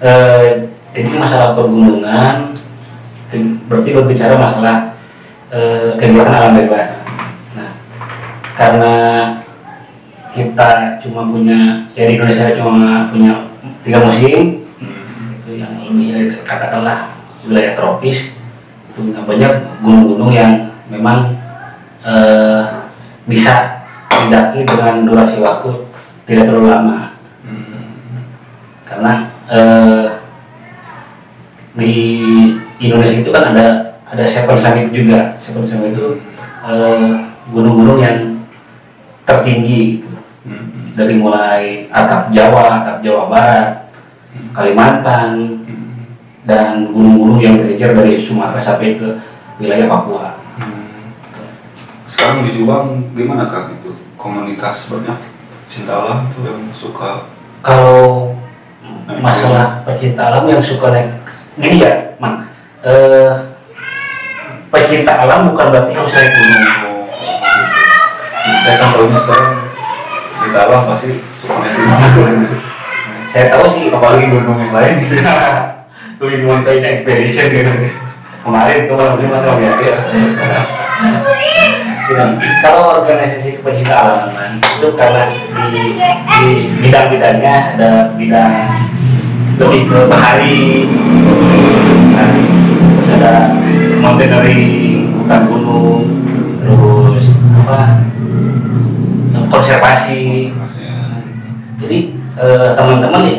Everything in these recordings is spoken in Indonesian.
eh, ini masalah pergunungan berarti berbicara masalah eh, kegiatan alam bebas. Nah karena kita cuma punya ya di Indonesia cuma punya tiga musim itu yang lebih eh, katakanlah wilayah tropis itu banyak gunung-gunung yang memang eh, bisa didaki dengan durasi waktu tidak terlalu lama. Karena eh, di Indonesia itu kan ada ada Seven Summit juga. Seven Summit itu eh, gunung-gunung yang tertinggi gitu. dari mulai atap Jawa, atap Jawa Barat, Kalimantan, dan gunung-gunung yang berjejer dari Sumatera sampai ke wilayah Papua. Sekarang di Subang gimana kak itu? Komunitas banyak cinta alam tuh yang suka? Kalau masalah pecinta alam yang suka naik gini ya, Mang. Eh, pecinta alam bukan berarti harus naik gunung. saya kan tahunya sekarang cinta alam pasti suka naik gunung. Saya tahu sih apalagi gunung yang lain gitu tuh di Mountain Expedition gitu. Kemarin tuh malam Jumat tuh ya. Kalau organisasi pecinta alam itu karena di, di bidang-bidangnya ada bidang lebih ke bahari, nah, terus ada mountaineering, hutan gunung, terus apa konservasi. Jadi eh, teman-teman nih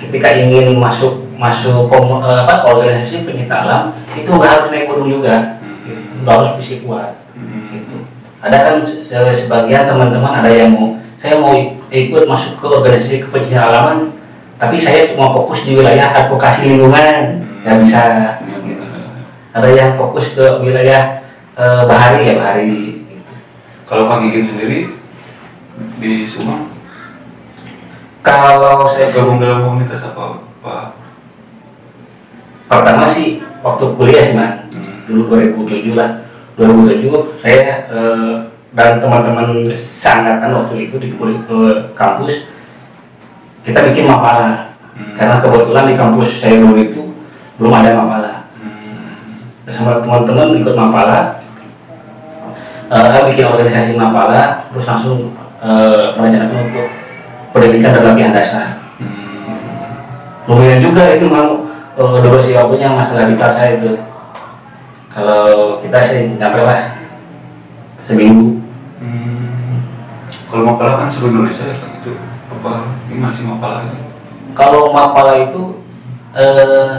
ketika ingin masuk masuk komu- eh, apa organisasi pencinta alam itu nggak harus naik gunung juga, nggak harus fisik kuat. Gitu. Ada kan se- sebagian teman-teman ada yang mau saya mau ikut masuk ke organisasi kepencintaan alaman, tapi saya cuma fokus di wilayah advokasi lingkungan, nggak bisa. Gitu. Ada yang fokus ke wilayah eh, bahari ya bahari. Gitu. kalau Pak Gigin sendiri di Subang Kalau saya gabung dalam komunitas apa Pak? pertama sih waktu kuliah sih man dulu 2007 lah 2007 saya eh, dan teman-teman seangkatan waktu itu di ke kampus kita bikin mapala karena kebetulan di kampus saya dulu itu belum ada mapala sama teman-teman ikut mapala eh, bikin organisasi mapala terus langsung eh, merencanakan untuk pendidikan dan latihan dasar. Lumayan juga itu mau uh, durasi waktunya masalah di saya itu. Kalau kita sih nyampe lah seminggu. Kalau Mapala kan seluruh Indonesia kan itu apa gimana sih Mapala itu? kalau mapala itu eh,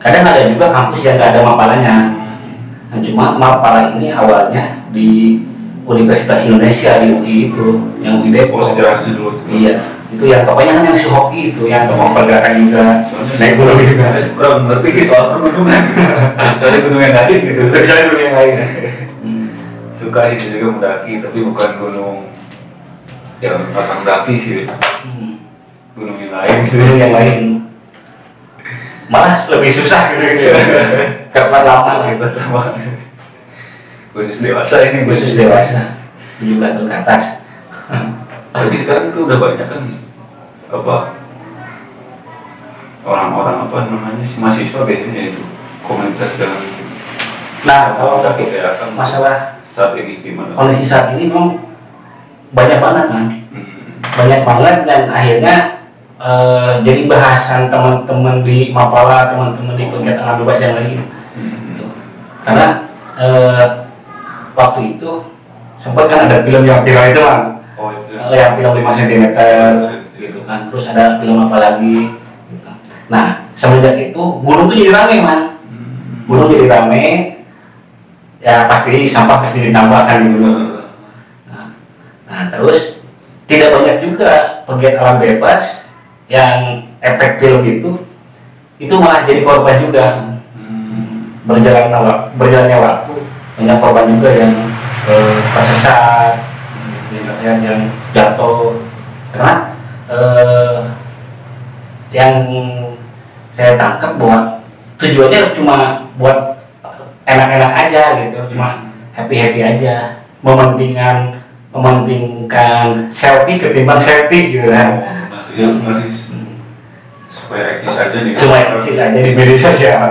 kadang ada juga kampus yang nggak ada mapalanya nah, cuma mapala ini awalnya di Universitas Indonesia di UI itu yang di Oh Depok sejarahnya dulu tuh. iya itu yang pokoknya kan yang si hoki itu yang tokoh pergerakan juga Soalnya naik gunung juga saya kurang ngerti soal pergunungan. Kecuali gunung yang lain gitu. kecuali gunung yang lain Hmm. Suka itu juga mendaki tapi bukan gunung yang batang daki sih. Hmm. Gunung yang lain gunung yang lain. Malah lebih susah gitu gitu karena lama gitu. Khusus dewasa ini. Khusus dewasa. 17 tahun ke atas. Tapi sekarang itu udah banyak kan. Apa? Orang-orang apa namanya si mahasiswa biasanya itu. Komunitas yang nah kalau tapi masalah saat ini gimana? kondisi saat ini memang banyak banget kan banyak banget dan akhirnya eh, jadi bahasan teman-teman di Mapala teman-teman di kegiatan alam bebas yang lain Gitu. karena eh, waktu itu sempat kan ada film yang viral itu kan Oh itu. Eh, yang film 5 cm gitu kan terus ada film apa lagi gitu. nah semenjak itu gunung tuh jadi rame man Hmm. gunung jadi rame ya pasti sampah pasti ditambahkan nah, nah terus tidak banyak juga pegiat alam bebas yang efek film itu itu malah jadi korban juga Hmm. berjalannya waktu berjalannya waktu banyak korban juga yang eh, tersesat yang, yang jatuh karena eh, yang saya tangkap bahwa tujuannya cuma buat enak-enak aja gitu cuma happy happy aja mementingkan mementingkan selfie ketimbang selfie gitu kan. Nah, ya supaya supaya eksis aja nih. Cuma eksis aja di media sosial.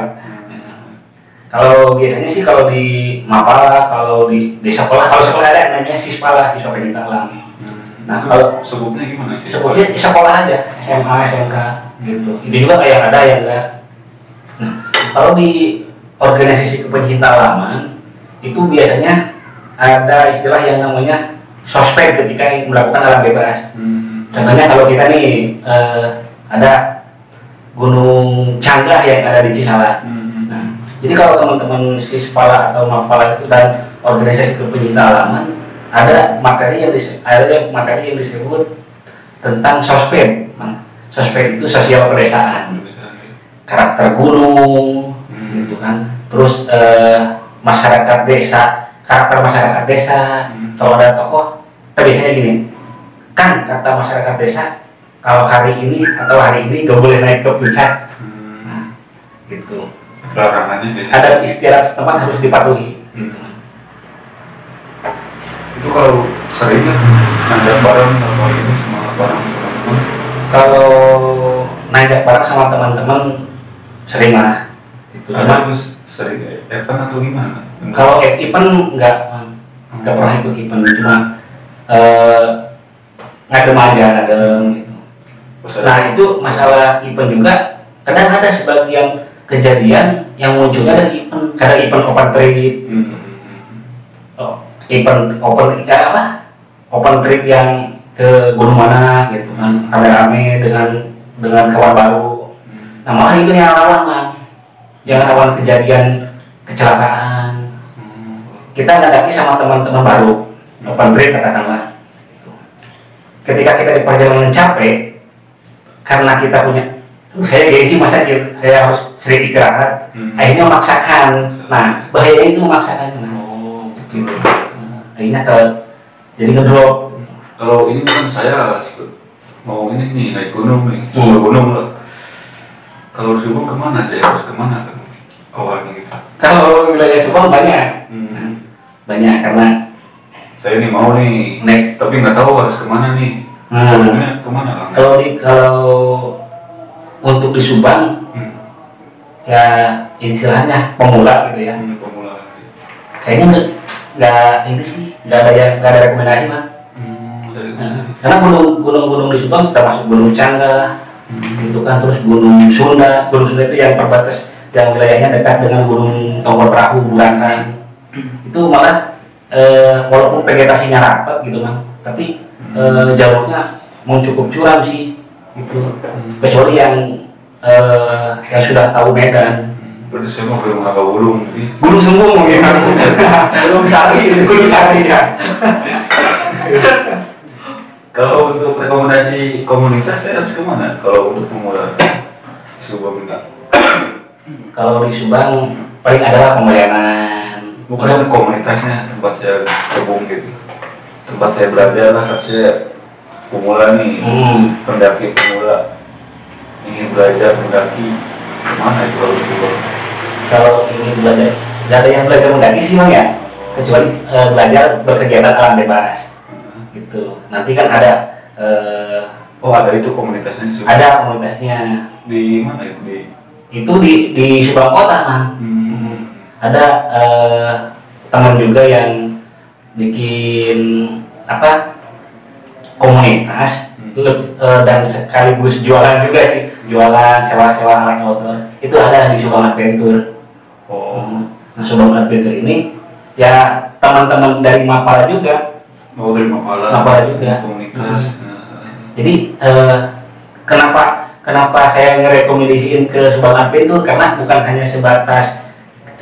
Kalau biasanya sih kalau di Mapala kalau di di sekolah kalau sekolah ada namanya sispala siswa pendidik alam Nah, Itu kalau- sebutnya gimana sih? sekolahnya sekolah aja SMA SMK gitu. Itu juga kayak ada yang enggak nah kalau di organisasi kepencinta alaman itu biasanya ada istilah yang namanya sospek ketika melakukan alam bebas Hmm. contohnya kalau kita nih eh, ada gunung Canggah yang ada di Cisalah Hmm. Nah, jadi kalau teman-teman Sispala atau Mapala itu dan organisasi kepencinta alaman ada materi yang dis- ada materi yang disebut tentang sosped. Nah, sosped itu sosial pedesaan, karakter gunung, Hmm. gitu kan. Terus eh, masyarakat desa, karakter masyarakat desa. Hmm. Kalau ada tokoh, kan biasanya gini, kan kata masyarakat desa, kalau hari ini atau hari ini gak boleh naik ke puncak, Hmm. nah, gitu. Ada istilah setempat harus dipatuhi. Gitu. itu kalau sering kan nanjak bareng kalau ini sama bareng. Teman-teman Kalau nanjak bareng sama teman-teman sering lah. Ada Cuma terus sering event atau gimana? kalau event nggak nggak pernah ikut event. Cuma eh ngadem aja ngadem gitu. Nah itu masalah. event juga. Kadang ada sebagian kejadian yang munculnya dari event. Kadang event open trip. Hmm. oh, event open ya apa? Open trip yang ke gunung mana gitu kan. Rame-rame dengan dengan kawan baru. Nah malah itu yang lah yang rawan kejadian kecelakaan. Hmm. kita ngadaki sama teman-teman baru. Open trip katakanlah. Ketika kita di perjalanan capek karena kita punya "Duh, saya gengsi masa saya harus sering istirahat? Hmm. akhirnya memaksakan. Nah bahayanya itu memaksakan. Nah, Oh, gitu. Nah, akhirnya ke jadi ngedrop kalau ini kan saya mau ini nih naik gunung nih Hmm. sebuah gunung lah. Kalau di Subang ke mana saya? Harus ke mana kan awalnya gitu. Kalau wilayah Subang banyak. Hmm. banyak karena saya ini mau nih naik tapi nggak tahu harus ke mana nih. Hmm. ke mana kan kalau di kalau untuk di Subang hmm. ya istilahnya pemula gitu ya. Hmm, pemula. Kayaknya nggak nggak ini sih nggak ada yang nggak ada rekomendasi mah hmm, Nah, karena gunung gunung-gunung di Subang sudah masuk Gunung Cangga Hmm. gitu kan. Terus Gunung Sunda Gunung Sunda itu yang perbatas yang wilayahnya dekat dengan Gunung Tongkol Perahu Bulangan itu malah eh, walaupun vegetasinya rapat gitu kan tapi eh, jalurnya mau cukup curam sih gitu. Kecuali yang eh, yang sudah tahu Medan. Berarti saya mau ke rumah Wulung jadi Gunung Sembung mungkin Gunung Sari. Gunung Sari ya. Kalau untuk rekomendasi komunitas saya harus ke mana? Kalau untuk pemula Subang enggak? Kalau di Subang paling adalah pembayaran bukan komunitasnya tempat saya gabung gitu. Tempat saya belajar lah saya pemula nih. Hmm. pendaki pemula. Ingin belajar mendaki ke mana itu kalau Subang kalau ini belajar gak ada yang belajar mendaki sih bang ya? Kecuali eh, belajar berkegiatan alam bebas gitu. Nanti kan ada eh, oh ada itu komunitasnya ada komunitasnya. Di mana itu? Di itu di di Subang Kota man hmm. Ada eh, teman juga yang bikin apa komunitas. Hmm. Eh, dan sekaligus jualan juga sih. Jualan sewa-sewa alat outdoor itu ada di Subang Adventure oh. Nah Subang Adventure ini ya teman-teman dari Mapala juga. Mau dari Mapala. Mapala juga. komunitas. Hmm. Nah, jadi eh, kenapa kenapa saya ngerekomendasiin ke Subang Adventure karena bukan hanya sebatas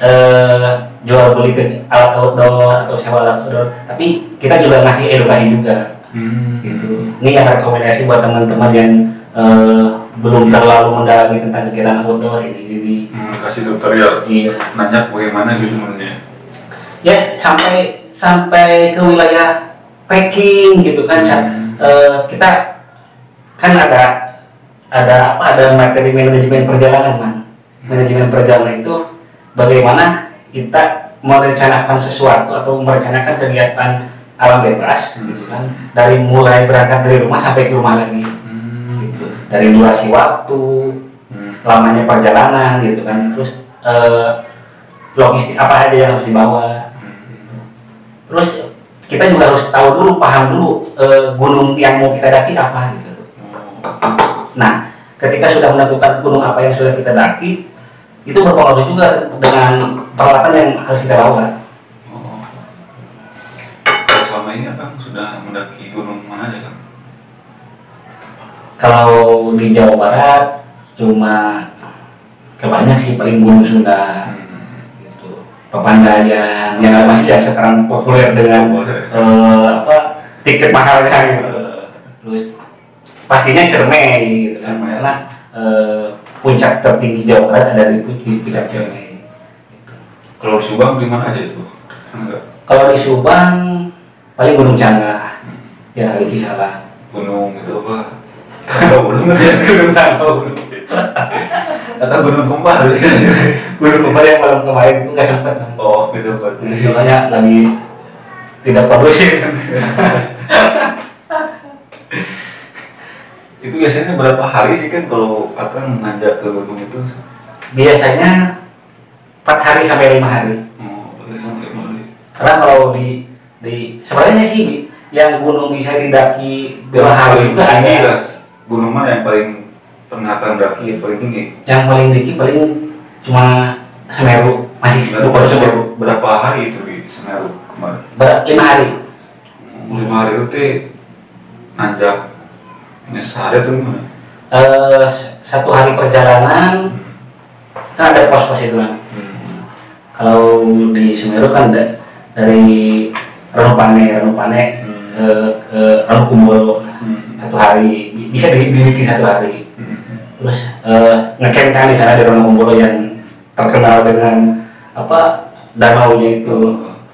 eh, jual beli ke alat outdoor atau sewa alat outdoor. Tapi kita juga ngasih edukasi juga. Hmm. gitu. Ini yang rekomendasi buat teman-teman yang eh, belum terlalu mendalami tentang kegiatan outdoor ini jadi Hmm, kasih tutorial. Iya. Nanya bagaimana gitu menurutnya ya sampai sampai ke wilayah packing gitu kan. Hmm. Eh, kita kan ada ada apa ada materi manajemen perjalanan man manajemen perjalanan itu bagaimana kita merencanakan sesuatu atau merencanakan kegiatan alam bebas gitu kan dari mulai berangkat dari rumah sampai ke rumah lagi. Hmm. gitu. Dari durasi waktu lamanya perjalanan gitu kan. Terus eh, logistik apa aja yang harus dibawa terus kita juga harus tahu dulu paham dulu eh, gunung yang mau kita daki apa gitu. Nah ketika sudah menentukan gunung apa yang sudah kita daki itu berpengaruh juga dengan peralatan yang harus kita bawa Oh. Selama ini Akang sudah mendaki gunung mana aja kan? kalau di Jawa Barat cuma kebanyak sih paling Gunung Sunda. Gitu. Pepandayan yang masih yang sekarang populer dengan eh, apa tiket mahalnya gitu. Terus pastinya Cermai gitu kan. Karena eh, puncak tertinggi Jawa Barat ada di, pu- di puncak Cermai gitu. Kalau di Subang di mana aja itu? Enggak. kalau di Subang paling Gunung Canggah ya di Cisalang Gunung itu apa? Gunung atau gunung kembar? Gunung Kembar yang malam kemarin itu nggak sempet oh, gitu kan. soalnya lagi tidak kondusif Itu biasanya berapa hari sih kan kalau akan nanjak ke gunung itu? biasanya 4 hari sampai lima hari Oh, sampai Bali. karena kalau di di sebenarnya sih yang gunung bisa didaki dua hari itu hanya. Gunung mana yang paling pernah akan daki yang paling tinggi? yang paling tinggi paling cuma Semeru masih Berapa, bukan Semeru berapa hari itu di Semeru kemarin? Ber- lima hari Lima hari itu nanjak ini sehari atau gimana? Eh, satu hari perjalanan kan ada pos-pos itu kan kalau di Semeru kan da- dari Ranupane Ranupane Hmm. ke, ke Ranukumbolo Hmm. satu hari bisa dibikin satu hari Hmm. terus eh, ngecamp kan di sana di Ranukumbolo yang terkenal dengan apa danaunya itu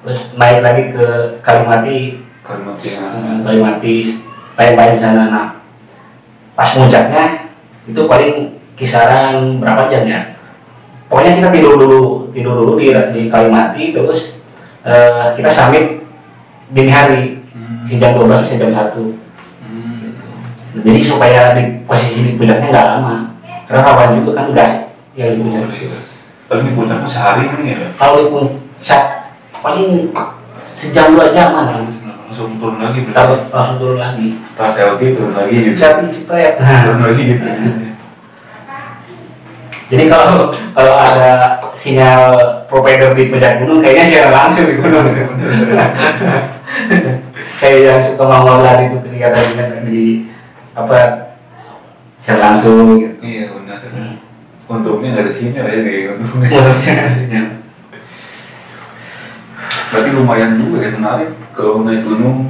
terus naik lagi ke Kalimati eh, Kalimati lain-lain di sana nah pas puncaknya itu paling kisaran berapa jam ya pokoknya kita tidur dulu tidur dulu di di Kalimati terus eh, kita summit dini hari Hmm. jam 12 bisa jam 1 Hmm. jadi supaya di posisi di puncaknya nggak lama karena rawan juga kan gas yang di puncak Paling di puncaknya sehari ini ya. kalau di puncak paling sejam dua jam kan Langsung turun lagi berarti. langsung turun lagi Tas selfie turun lagi gitu. siapa cepet Turun lagi gitu. jadi kalau kalau ada sinyal provider di puncak gunung kayaknya siaran langsung di gunung kayak yang suka mau lari itu ketika tadi kan di apa siaran langsung gitu Iya benar. Hmm. Untungnya nggak ada sinyal ya di gunung. Berarti lumayan juga ya menarik kalau naik gunung.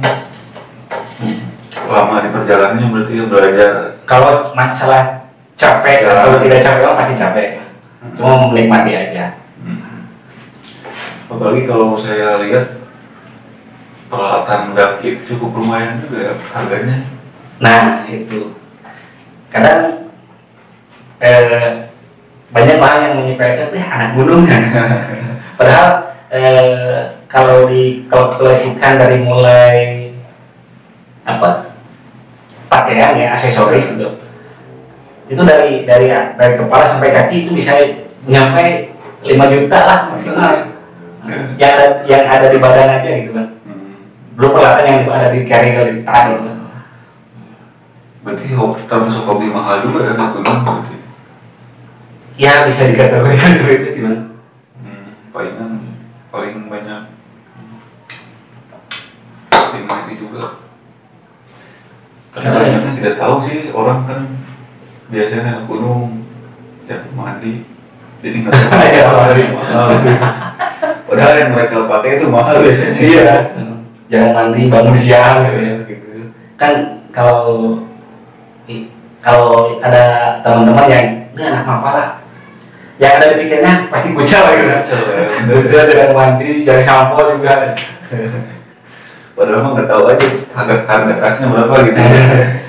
Lama di perjalanannya berarti ya belajar. kalau masalah capek Ya. atau tidak capek pasti capek cuma menikmati aja Hmm. Apalagi kalau saya lihat peralatan itu cukup lumayan juga ya harganya. nah itu kadang eh, banyak orang yang menyepelekan eh anak gunung padahal eh, kalau dikalkulasikan dari mulai apa pakaian ya aksesoris gitu. Itu dari dari dari kepala sampai kaki itu bisa nyampe 5 juta lah maksimal. Yang ada yang ada di badan aja gitu kan Hmm. belum peralatan yang ada di carrier di tas gitu kan Berarti hobi, termasuk hobi mahal juga ya gunung berarti. ya bisa dikategorikan seperti itu sih bang. Hmm, palingan paling banyak diminati juga. Tapi Karena- banyak yang tidak tahu sih orang kan biasanya naik gunung ya mandi jadi nggak tahu. Iya, mahal. Padahal yang mereka pakai itu mahal biasanya. iya. Jangan mandi bangun siang gitu ya. Kan kalau kalau ada teman-teman yang ini anak mapala yang ada di pikirnya pasti kucel gitu. Ya. kucel jangan mandi jangan sampo juga Padahal mah nggak tahu aja harga harga tasnya berapa gitu.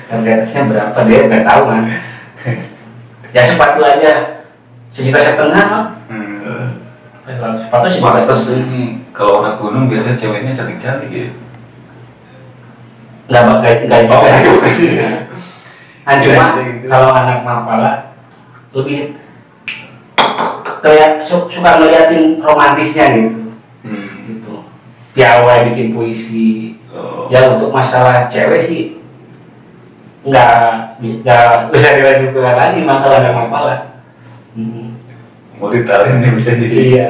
harga atasnya berapa dia nggak tahu kan ya sepatu aja sejuta setengah mah Hmm. sepatu sejuta Pantas ini kalau orang gunung biasanya ceweknya cantik-cantik ya. nggak bakal nggak bawa kan cuma Gitu. kalau anak mapala lebih kayak su- suka ngeliatin romantisnya gitu piawai bikin puisi Oh. ya untuk masalah cewek sih nggak nggak bisa dilanjutkan lagi masalah dan masalah Hmm. Mau ditarik nih bisa jadi. iya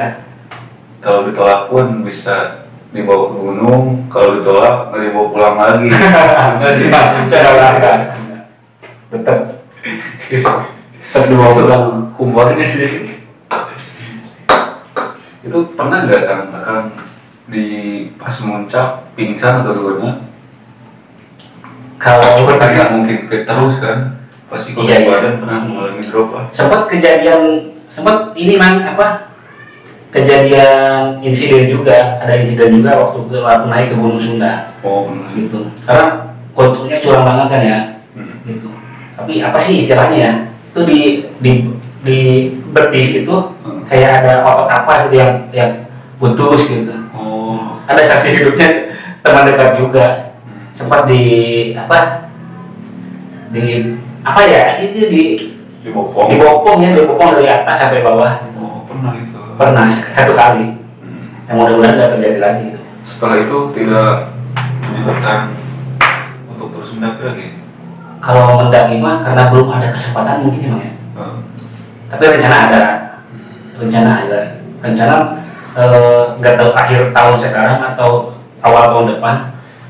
Kalau ditolak pun bisa dibawa ke gunung. Kalau ditolak nggak dibawa pulang lagi. Nggak di- cara olahraga tetap tetap dibawa pulang humornya sih. Itu pernah nggak kan akan di pas muncak pingsan atau gimana? kalau Kan nggak mungkin terus kan? Pasti kalau Iya, iya. badan pernah mengalami drop ah. sempat kejadian sempat ini man apa kejadian insiden juga ada insiden juga waktu ke waktu naik ke Gunung Sunda Oh benar. gitu karena konturnya curang banget kan ya Hmm. gitu tapi apa sih istilahnya ya itu di di di betis itu Hmm. kayak ada otot apa gitu yang yang putus gitu. Ada saksi hidupnya teman dekat juga sempat di apa di apa ya itu di Dibopong. dibopong ya dibopong dari atas sampai bawah gitu. Oh pernah itu. pernah satu kali Hmm. yang mudah-mudahan tidak terjadi lagi gitu. Setelah itu tidak menyebutkan untuk terus mendaki lagi. kalau mendaki mah karena belum ada kesempatan mungkin ya Hmm. tapi rencana ada rencana ada rencana eh, nggak tahu akhir tahun sekarang atau awal tahun depan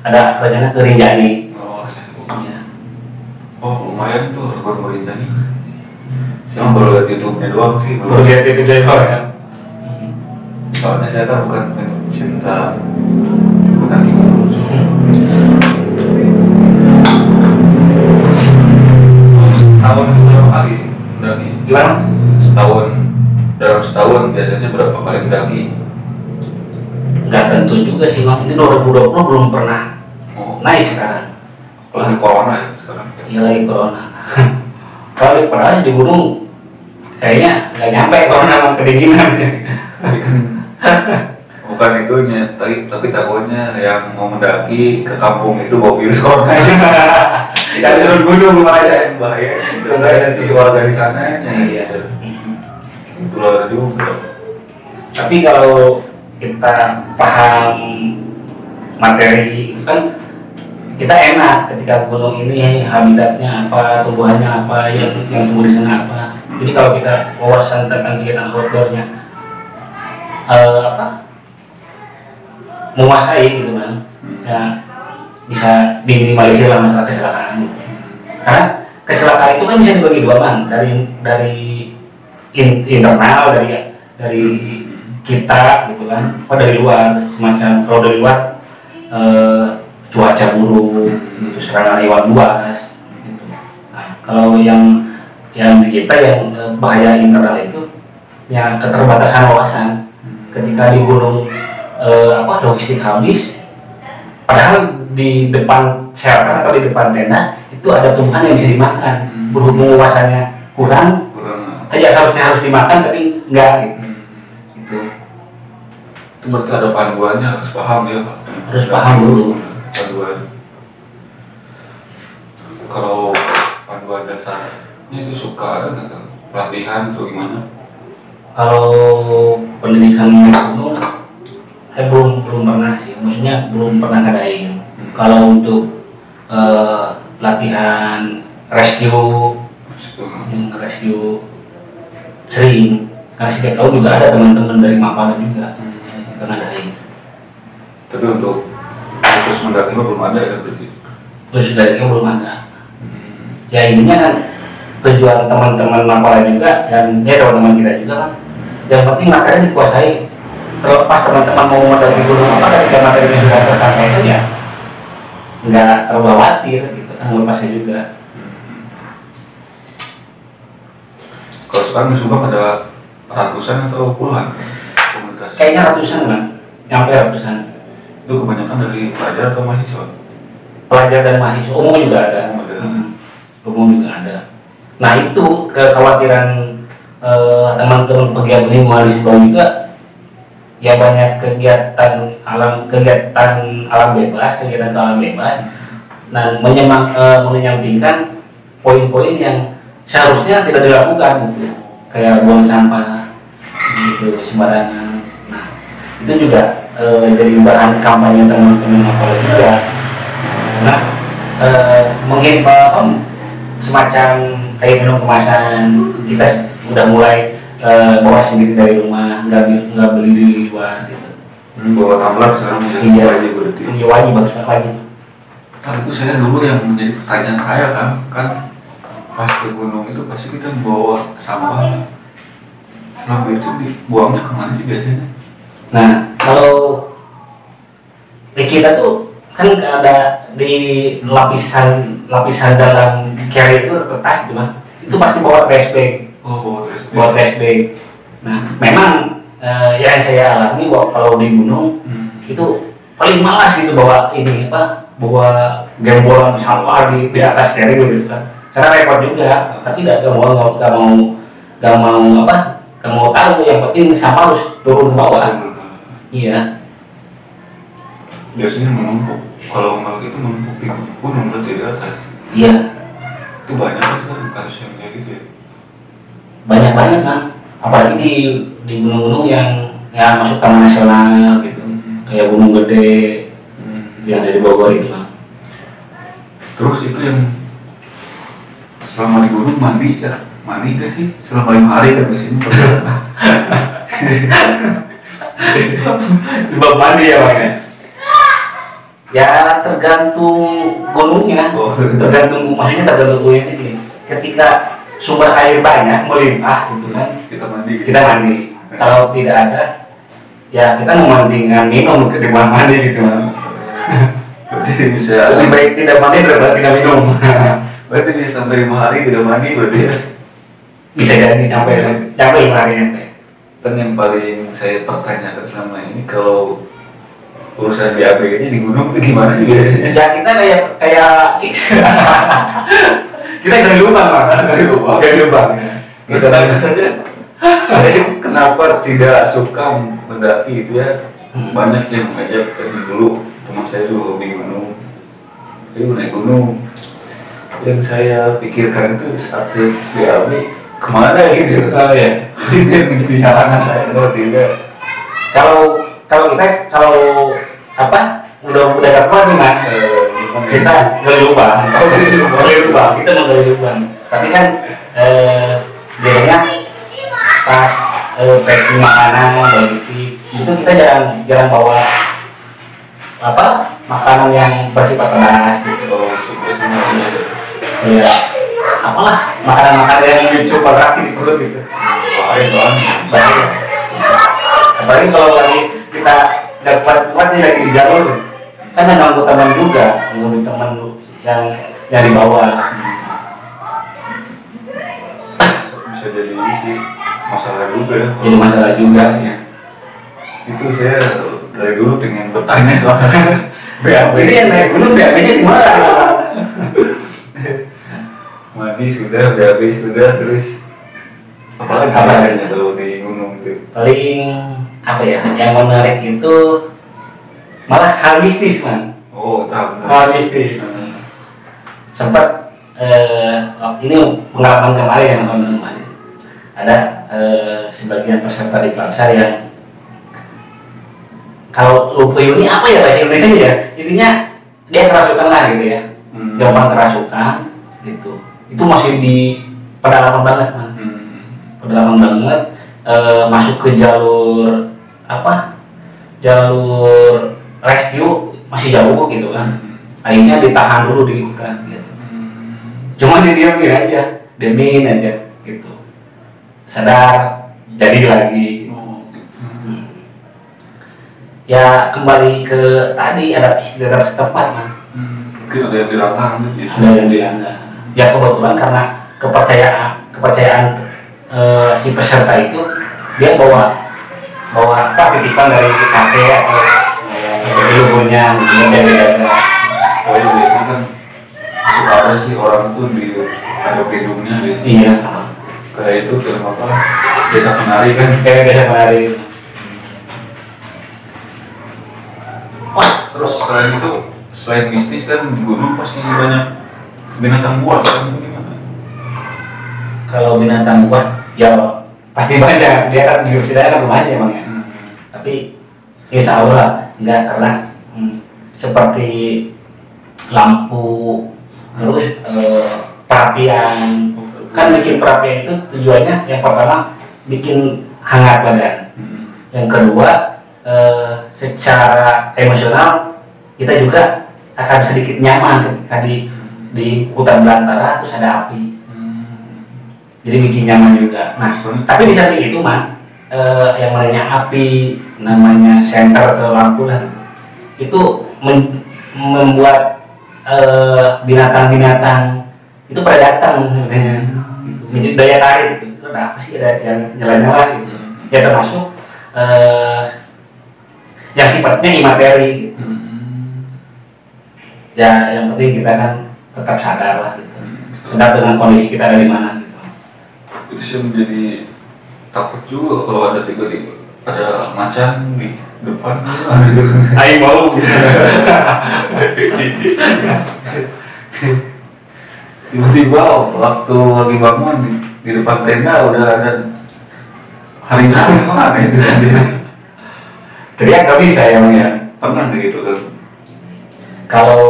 ada rencana ke Rinjani Oh, ya. oh lumayan tuh rekor Rinjani. Saya baru lihat YouTube-nya doang sih. baru lihat itu dari bawah ya Soalnya saya kan bukan pencinta mendaki. Setahun itu berapa kali gimana Setahun dalam setahun biasanya berapa mendaki? nggak tentu juga sih bang ini 2020 belum pernah Oh, naik sekarang lagi corona ya sekarang. Iya lagi corona. Kalau di pernah di gunung kayaknya nggak nyampe corona emang kedinginan. Kan bukan itunya, tapi tapi takutnya yang mau mendaki ke kampung itu bawa virus corona. Dan turun gunung aja. bahaya. Itu nanti warga di sana Iya. Itulah juga. Tapi kalau kita paham materi itu kan kita enak ketika gunung ini habitatnya apa, tumbuhannya apa, yang yang tumbuh di sana apa. Jadi kalau kita wawasan tentang kegiatan outdoornya eh, apa menguasai gitu kan, ya bisa diminimalisir lah masalah kecelakaan gitu. Karena kecelakaan itu kan bisa dibagi dua kan, dari dari in- internal dari dari kita gitu kan, oh dari luar semacam kalau dari luar eh, cuaca buruk, itu serangan hewan buas. Gitu. Nah, kalau yang yang di kita yang eh, bahaya internal itu yang keterbatasan wawasan ketika di gunung eh, apa logistik habis padahal di depan shelter atau di depan tenda itu ada tumbuhan yang bisa dimakan Hmm. berhubung wawasannya kurang Kurang. ya harusnya harus dimakan tapi enggak gitu itu Itu berarti ada panduannya harus paham ya Pak. Harus paham dulu. Panduan. Kalau panduan dasarnya itu suka ada nggak pelatihan atau gimana? kalau pendidikan gunung saya belum belum pernah sih maksudnya belum pernah ngadain kalau untuk eh, latihan rescue yang rescue sering karena setiap tahun juga ada teman-teman dari Mapala juga. Yang ngadain Tapi untuk khusus mendaki belum ada ya berarti. dari itu belum ada. Ya intinya kan tujuan teman-teman Mapala juga dan ya teman-teman kita juga kan. Yang penting materi dikuasai. Terlepas teman-teman mau mendaki gunung apa ketika materinya sudah tersampaikan ya. Nggak terlalu khawatir gitu kan melepasnya juga Kalau sekarang di Subang ada ratusan atau puluhan? Komunitas? kayaknya ratusan kan nyampe ratusan. Itu kebanyakan dari pelajar atau mahasiswa? pelajar dan mahasiswa. Umum juga ada. Umum ada. Hmm, umum juga ada. Nah itu kekhawatiran eh, teman-teman pegiat lingkungan Subang juga ya banyak kegiatan alam kegiatan alam bebas kegiatan alam bebas. Nah menyemang, eh, menyampingkan poin-poin yang seharusnya tidak dilakukan gitu. Kayak buang sampah gitu sembarangan nah itu juga eh, jadi bahan kampanye teman-teman apa juga nah menghimbau semacam kayak minum kemasan kita udah mulai eh, bawa sendiri dari rumah nggak nggak beli di luar gitu Hmm, bawa tumbler sekarang ya. Iya. wajib berarti. ini wajib bagus wajib Tapi itu saya dulu yang menjadi pertanyaan saya kan, kan pas ke gunung itu pasti kita bawa sampah. Selama itu dibuangnya ke mana sih biasanya? Nah, kalau di kita tuh kan ada di lapisan lapisan dalam carrier itu kertas gitu mah itu pasti bawa trash bag Oh, bawa trash bag. bawa trash bag nah memang eh, yang saya alami bahwa kalau di gunung Hmm. itu paling malas gitu bawa ini apa bawa gembolan sampah di, di atas carrier gitu kan karena repot juga tapi tidak gak mau gak mau gak mau apa gak mau tahu yang penting sampah harus turun bawah. Iya. Biasanya menumpuk. Kalau nggak itu menumpuk. Di gunung berarti di atas. iya. Itu banyak kan sekarang kasus yang kayak gitu ya. banyak banget kan apalagi di di gunung-gunung yang yang masuk taman nasional gitu. Kayak gunung gede Hmm. yang ada di Bogor itu kan Terus itu yang selama di gunung mandi ya mandi gak sih? Selama lima hari kan di bawah mandi ya bang ya? Ya tergantung gunungnya. Oh. tergantung maksudnya tergantung gunungnya gini ketika sumber air banyak melimpah gitu kan kita mandi. kita mandi. Kalau tidak ada ya kita membandingkan minum ke di bawah mandi gitu kan berarti bisa. Lebih baik tidak mandi daripada tidak minum. Berarti bisa sampai lima hari tidak mandi berarti ya bisa jadi sampai sampai lima hari sampai kan yang paling saya pertanyakan selama ini kalau urusan BAB ini di gunung itu gimana sih biasanya? ya kita kayak kayak kita dari lubang lah dari lubang dari lubang Kita tanya saja. Kenapa tidak suka mendaki itu ya? Hmm. Banyak yang mengajak ke dulu teman saya juga hobi gunung. Ayo naik gunung. Yang saya pikirkan itu saat saya BAB ke mana gitu. oh ya menjadi halangan saya kalau tidak. kalau kalau kita kalau apa? Udah udah dapat nih mas. Kita gali lubang Oh, lubang. gali lubang kita gali lubang tapi kan eh, biasanya pas eh, packing makanan logistik itu kita jarang jarang bawa apa? Makanan yang bersifat keras gitu semuanya. ya apalah makanan-makanan yang lucu kontraksi di perut gitu. Bahaya soalnya. bahaya apalagi kalau lagi kita dapat kuat nih lagi di jalur. Kan ada ngganggu teman juga ngganggu teman yang yang di bawah. Bisa jadi ini sih masalah juga ya. jadi masalah juga ya. Itu saya dari dulu pengen bertanya soalnya. BAB ini yang naik gunung BAB nya di mana mandi sudah BAB sudah terus apalagi Apa? apalagi kalau di gunung itu paling apa ya yang menarik itu malah hal mistis man oh tahu hal mistis. Sempat eh, ini pengalaman kemarin yang teman-teman ada eh, sebagian peserta di kelas saya yang kalau lupa ini apa ya bahasa Indonesia ya? Intinya dia kerasukan lah gitu ya. Hmm. gampang kerasukan gitu itu masih di pedalaman banget man Hmm. pedalaman banget eh, masuk ke jalur apa jalur rescue masih jauh gitu kan akhirnya ditahan dulu di hutan gitu Hmm. cuma dia diamin aja diamin aja gitu sadar jadi lagi Oh, gitu. Hmm. ya kembali ke tadi ada istilah setempat man Hmm. mungkin ada yang dilarang gitu ada yang bilang enggak. Ya kebetulan karena kepercayaan kepercayaan eh, si peserta itu dia bawa bawa apa titipan dari kakek atau dari ibunya gitu. Oh iya biasanya kan suka ada sih orang tuh di ada hidungnya gitu. Iya. Kayak itu film apa desa penari kan? Kayak beda kemarin Wah, terus selain itu, selain mistis kan di gunung pasti banyak binatang buas kalau binatang buah ya pasti banyak. Dia kan di Indonesia kan rumahnya emang ya. Hmm. tapi insya Allah lah, enggak karena hmm, seperti lampu terus eh, perapian. Kan bikin perapian itu tujuannya yang pertama bikin hangat badan. Hmm. yang kedua eh, secara emosional kita juga akan sedikit nyaman ketika di di hutan belantara terus ada api. Hmm. jadi bikin nyaman juga. Nah Soalnya- tapi di samping itu mah eh, yang namanya api namanya senter atau lampu lah itu men- membuat eh, binatang-binatang itu pada datang sebenarnya. Gitu. menjadi daya tarik gitu. Itu ada apa sih? Ada yang nyala-nyala gitu. Ya termasuk eh, yang sifatnya imateri gitu. Hmm. ya yang penting kita kan tetap sadar lah gitu Hmm. sadar dengan kondisi kita ada di mana gitu itu sih menjadi takut juga kalau ada tiba-tiba ada macan di depan gitu. Ayo mau gitu. tiba-tiba waktu lagi bangun di, di depan tenda udah ada harimau mana itu teriak nggak bisa ya Bang, ya pernah gitu kan kalau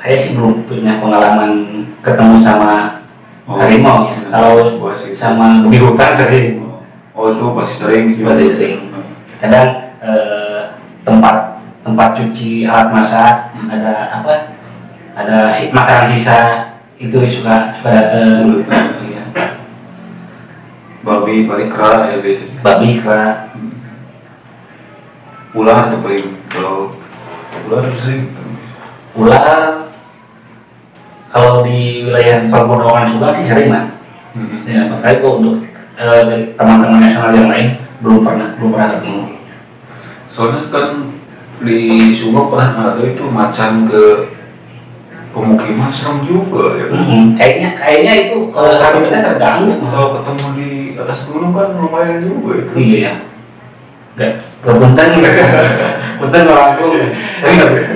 saya sih belum punya pengalaman ketemu sama harimau ya. Kalau sama di hutan sering. Oh itu pasti sering sih. Pasti sering. kadang eh, tempat tempat cuci alat masak Hmm. ada apa? Ada si, makanan sisa itu suka suka datang Iya. babi paling kera ya biasanya babi kera ular tuh paling kalau ular sering ular wilayah pergunungan Subang sih sering man Hmm. ya makanya kok untuk eh, dari teman-teman nasional yang lain belum pernah belum pernah ketemu. Soalnya kan di Subang pernah ada itu macan ke pemukiman serem juga ya. Kan Mm-mm. kayaknya kayaknya itu eh, habitatnya terganggu. Kalau ketemu di atas gunung kan lumayan juga itu. Iya ya nggak kepunten punten. Orang nggak bisa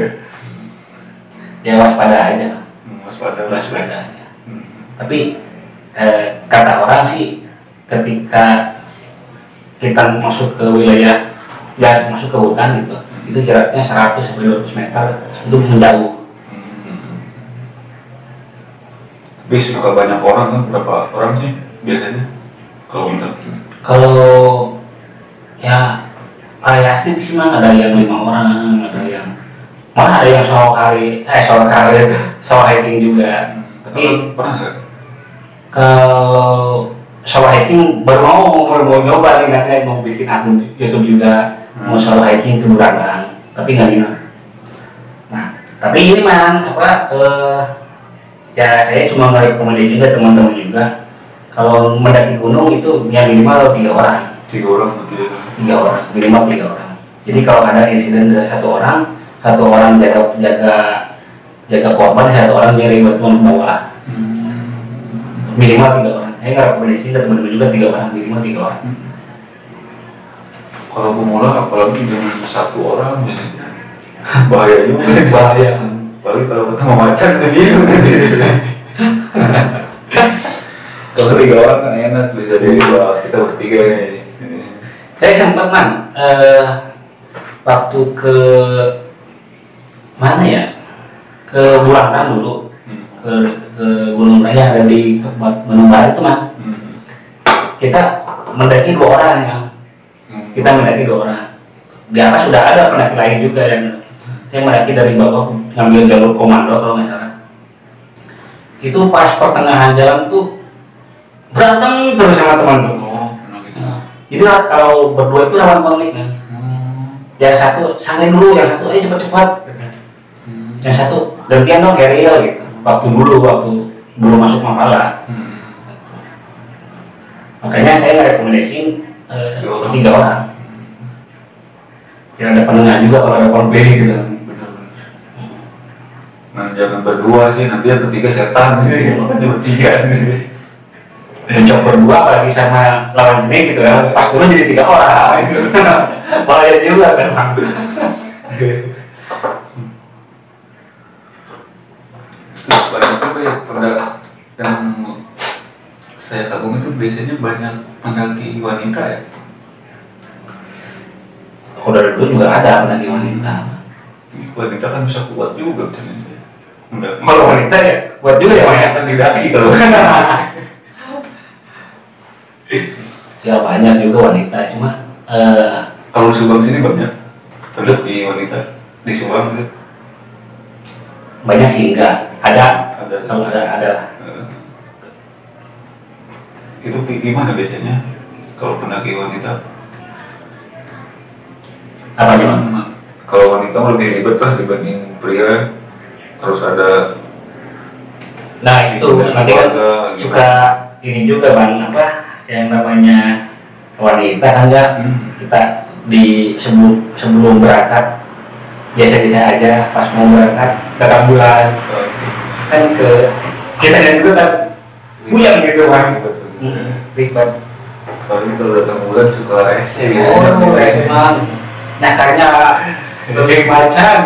ya waspada aja Hmm, waspada waspada aja Hmm. tapi eh, kata orang sih ketika kita masuk ke wilayah ya masuk ke hutan gitu itu jaraknya 100 sampai 200 meter itu menjauh. Hmm. tapi suka banyak orang kan berapa orang sih biasanya kalau untuk kalau ya variasi sih mah ada yang lima orang ada yang malah ada yang solo kali eh solo kali solo hiking juga. Tapi pernah nggak? Kalau solo hiking baru mau baru mau nyoba nih nanti mau bikin akun YouTube juga. Mau solo hiking ke Burangrang tapi nggak lima nah tapi ini man apa eh, ya saya cuma ngerekomendasi juga teman-teman juga. Kalau mendaki gunung itu ya minimal tiga orang tiga orang. Tiga orang minimal tiga orang. Jadi kalau ada insiden dari satu orang satu orang jaga jaga jaga korban satu orang nyari bantuan ke bawah minimal tiga orang. Saya nggak rekomendasi ke teman-teman juga tiga orang minimal tiga orang. Kalau pemula apalagi dengan satu orang ya. bahaya juga. Bahaya. Apalagi kalau ketemu kan bingung kalau tiga orang kan enak bisa di dua kita bertiga ini. Saya sempat man eh, waktu ke mana ya ke Bulangan dulu Hmm. ke ke Gunung Raya ada di Kabupaten Bandung Barat itu man Hmm. kita mendaki dua orang ya Hmm. kita mendaki dua orang di atas sudah ada pendaki lain juga dan saya mendaki dari bawah ngambil jalur komando kalau nggak salah itu pas pertengahan jalan tuh berantem terus sama teman tuh Oh, gitu. Nah, jadi kalau berdua itu rawan konflik kan Hmm. yang satu santai dulu yang satu ayo cepat-cepat Hmm. Yang satu gantian dong keril gitu waktu dulu waktu belum masuk Mapala Hmm. makanya saya ngerekomendasiin eh, Tiga orang. tiga orang ya ada penengah juga kalau ada konflik gitu. Nah, jangan berdua sih, nanti yang ketiga setan. Cuma tiga. mencok berdua apalagi sama lawan jenis gitu ya pas turun jadi tiga orang gitu. bahaya juga kan Bang. Banyak juga ya pada yang saya kagum itu biasanya banyak pendaki wanita ya. Kalau dari dulu juga ada pendaki wanita. Wanita kan bisa kuat juga ternyata. Ya. Kalau wanita ya buat juga ya Mak, ya kan didaki kalau. Ya banyak juga wanita cuma eh, kalau di Subang sini banyak. Pendaki wanita di Subang gitu banyak sih enggak ada. Ada ada. Ada lah. Eh, itu gimana biasanya kalau pendaki wanita? Apa Mak? Nah, kalau wanita lebih ribet lah dibanding pria. Harus ada nah itu nanti kan suka ini juga bang apa yang namanya wanita kan enggak Hmm. kita di sebelum sebelum berangkat biasa kita aja pas mau berangkat datang bulan kan ke kita dan juga kan puyang gitu Hmm, ribet Kalau itu datang bulan suka rese ya. oh emang nyakarnya lebih macan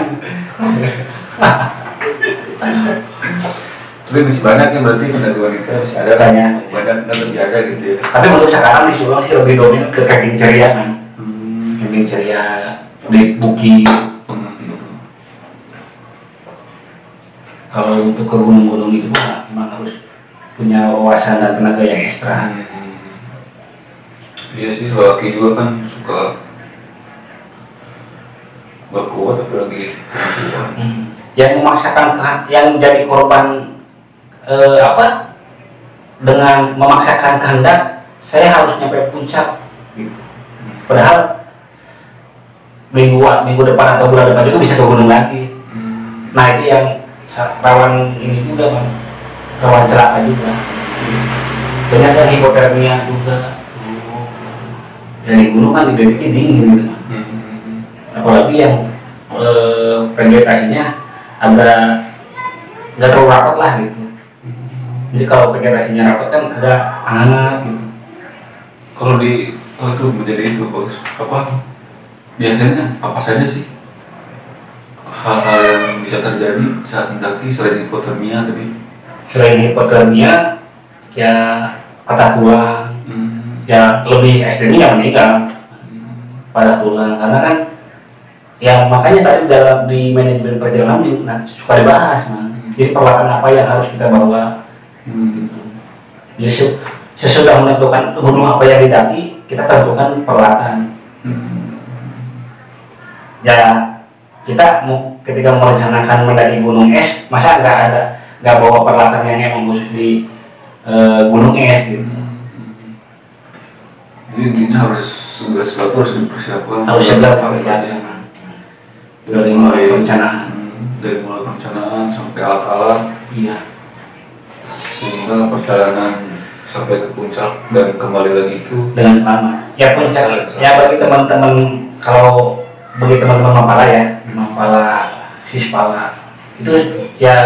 Tapi masih banyak ya berarti pendaki wanita masih ada kan? Banyak. Banyak dan terjaga gitu ya. tapi untuk sekarang di Subang sih lebih dominan ke camping ceria kan Hmm. camping ceria di bukit kalau untuk ke gunung-gunung itu mah memang harus punya wawasan dan tenaga yang ekstra Iya sih, laki juga kan suka gak kuat apalagi perempuan. Hmm. yang memaksakan yang jadi korban eh, apa dengan memaksakan kehendak saya harus nyampe puncak gitu. padahal minggu minggu depan atau bulan depan juga bisa ke gunung lagi Hmm. nah itu yang rawan ini juga bang. Rawan celaka juga. Banyak yang hipotermia juga. Dan di gunung kan identiknya dingin gitu. Hmm. apalagi yang eh, vegetasinya agak nggak terlalu rapat lah gitu. Jadi kalau vegetasinya rapat kan agak hangat gitu. Kalau di oh itu menjadi itu bagus apa? Biasanya apa saja sih hal-hal yang bisa terjadi saat mendaki selain hipotermia tadi selain hipotermia ya patah tulang hmm. ya lebih ekstrimnya yang meninggal pada tulang karena kan ya makanya tadi dalam di manajemen perjalanan di- nah, suka dibahas man. jadi peralatan apa yang harus kita bawa Hmm. jadi se- sesudah menentukan gunung apa yang didaki kita tentukan peralatan Hmm. ya kita mau ketika merencanakan mendaki gunung es masa nggak ada nggak bawa peralatan yang emang khusus di eh, gunung es gitu? Jadi intinya harus segala sesuatu harus dipersiapkan. harus segera persiapan. Dari mulai perencanaan Hmm, Dari mulai perencanaan sampai alat-alat. Iya. Sehingga perjalanan sampai ke puncak dan kembali lagi itu dengan selamat. Ya puncak. Ya bagi teman-teman kalau bagi teman-teman Mapala ya Mapala Sispala itu ya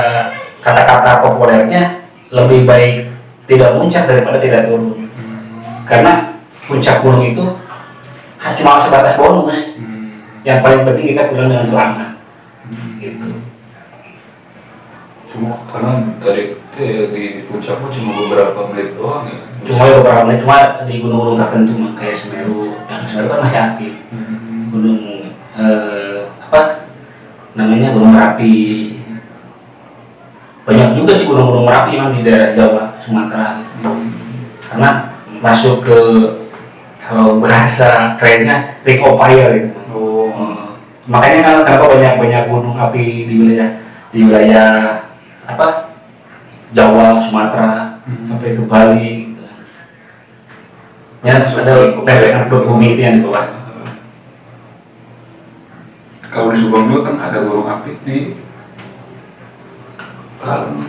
kata-kata populernya lebih baik tidak muncak daripada tidak turun. Karena puncak gunung itu cuma sebatas bonus. Hmm. yang paling penting kita pulang dengan selamat. Gitu. Cuma karena tadi di puncak mah cuma beberapa menit doang ya? Cuma beberapa menit cuma di gunung-gunung tertentu kayak Semeru. Yang Semeru kan masih aktif. Hmm. gunung eh, apa namanya gunung Merapi banyak juga sih gunung-gunung Merapi yang di daerah Jawa Sumatera gitu. karena masuk ke kalau bahasa kerennya ring of fire gitu oh makanya kan kenapa banyak banyak gunung api di wilayah di wilayah apa Jawa Sumatera Hmm. sampai ke Bali gitu. ya ada lempengan bumi itu yang di bawah kalau di Subang juga kan ada gunung api di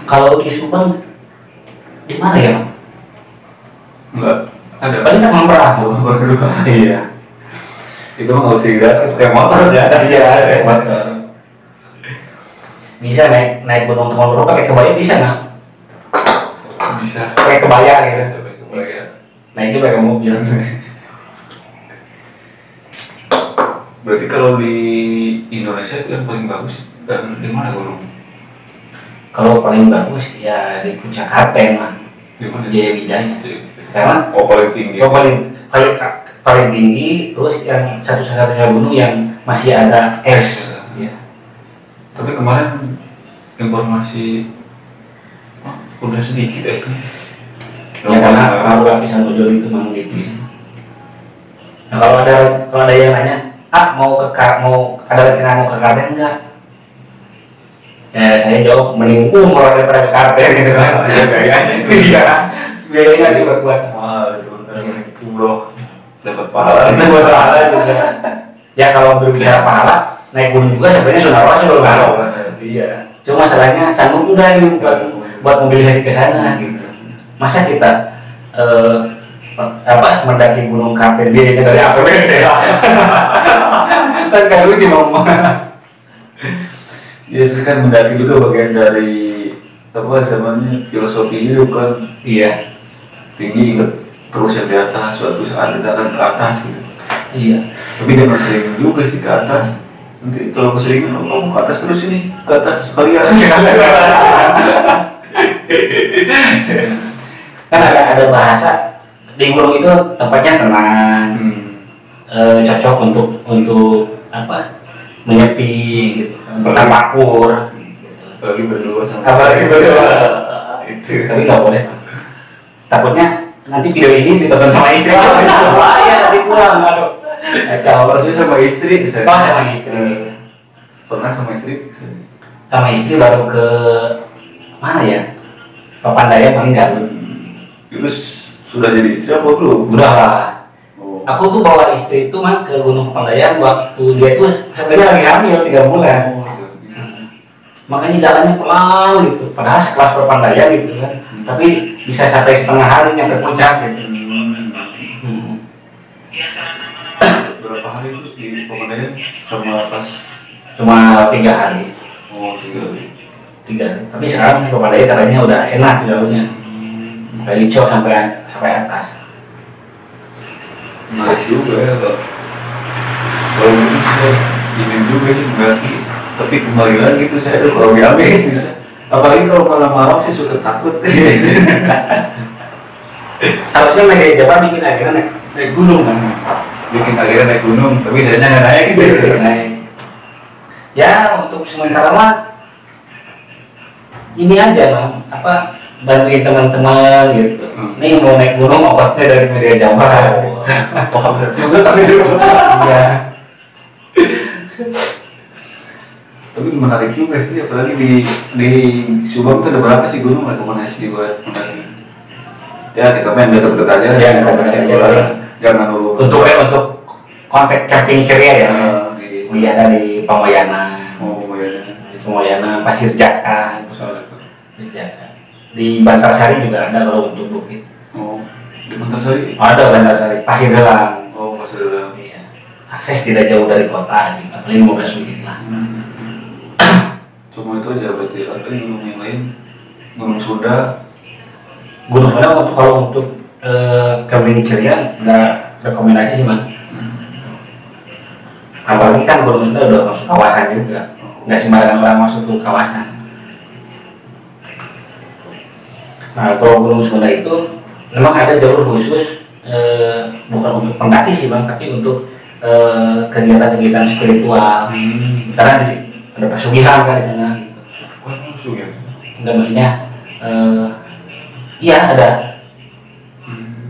kalau di Subang di mana ya enggak ada. Paling kan perahu iya. Itu mah nggak usah gratis kayak motor. Ya iya ada motor. bisa naik naik gunung Temanggung pakai kebaya bisa nggak? Bisa. Pakai kebaya gitu. Naiknya pakai mobil berarti kalau di Indonesia itu yang paling bagus dan di mana gunung kalau paling bagus ya di puncak Karteng lah di mana? Jaya Wijaya. Karena Oh paling tinggi. yang paling paling paling tinggi terus yang satu-satunya gunung yang masih ada es. Iya. Tapi kemarin informasi oh, udah sedikit ya. Ya karena kalau lapisan ojol itu memang tipis. Nah kalau ada kalau ada yang nanya, ah mau ke mau ada rencana mau ke Karten enggak? Ya saya jawab mending umroh daripada ke Karten gitu kan. Iya, biayanya. Biayanya dibuat-buat. Wah, itu umroh dapat pahala. Itu buat pahala juga. Ya kalau berbicara pahala, naik gunung juga sebenarnya sunnah rasul kan. Iya. Cuma masalahnya sanggup enggak nih buat buat mobilisasi ke sana gitu. Masa kita eh, apa mendaki gunung dia dari APBD kan gak lucu ngomong. Ya itu kan mendaki juga bagian dari apa namanya filosofi hidup kan Iya. tinggi ingat terus yang di atas suatu saat kita akan ke atas gitu. Iya. Tapi jangan sering juga sih ke atas. Nanti kalau keseringan, oh, kamu ke atas terus ini ke atas sekalian. kan ada ada bahasa di gunung itu tempatnya tenang, Hmm. eh, cocok untuk untuk apa menyepi gitu, bertapakur. Apalagi berdua sama. Apalagi berdua. Itu. Tapi nggak boleh. Takutnya nanti video ini ditonton sama istri. Wah ya nanti pulang. Aduh. Kacau. Maksudnya sama istri, saya. Oh sama istri. Pernah sama istri? Sama istri baru ke mana ya? Papandayan paling nggak Itu s- sudah jadi istri apa belum? Udah lah. Oh. Aku tuh bawa istri itu mah ke Gunung Papandayan waktu dia tuh sebenarnya lagi hamil tiga bulan. Makanya jalannya pelan gitu. Padahal sekelas Papandayan gitu kan. Tapi bisa sampai setengah hari nyampe puncak gitu. Hmm. Berapa hari itu di pemandangan sama pas? Cuma tiga hari. Oh, tiga hari. Tiga. Tapi sekarang Papandayan katanya udah enak jalurnya. Dari Cok sampai sampai atas. Menarik juga ya, Pak. Kalau mungkin saya ingin juga sih mendaki, tapi kembali lagi tuh saya tuh kalau diambil bisa. Apalagi kalau malam malam sih suka takut. Harusnya media Jawa bikin akhirnya naik, naik gunung kan. Bikin akhirnya naik gunung, tapi saya nggak naik gitu. naik. Ya untuk sementara mah ini aja bang, apa bantuin teman-teman gitu. Hmm. Nih mau naik gunung ongkosnya dari media Jawa. Oh, bener juga tapi itu. Iya. Tapi menarik juga sih, apalagi di di Subang tuh ada berapa sih gunung rekomendasi buat mendaki? Ya kita main dekat-dekat aja. Ya, dekat-dekat aja. Jangan- dulu. Untuk eh, untuk kontak camping ceria ya. Di Di ada di Pamoyana, Oh, ya. di Pamoyana, Pasir Jaka, itu Pasir Jaka. Di Bantarsari juga ada kalau untuk bukit. Oh, di Bantarsari. Ada Bantarsari, Pasir Gelang. Oh, masih dalam. Iya. Akses tidak jauh dari kota, sih, paling 15 menit lah. Cuma itu aja berarti ada gunung yang lain. Gunung Sunda. Gunung Sunda untuk kalau untuk eh, camping ceria nggak rekomendasi sih bang. Apalagi kan Gunung Sunda udah masuk kawasan juga, nggak sembarangan orang masuk ke kawasan. Nah kalau Gunung Sunda itu memang ada jalur khusus eh, bukan untuk pendaki sih bang, tapi untuk eh, kegiatan-kegiatan spiritual. Karena di, ada pesugihan kan di sana. Ya. Enggak maksudnya eh, iya ada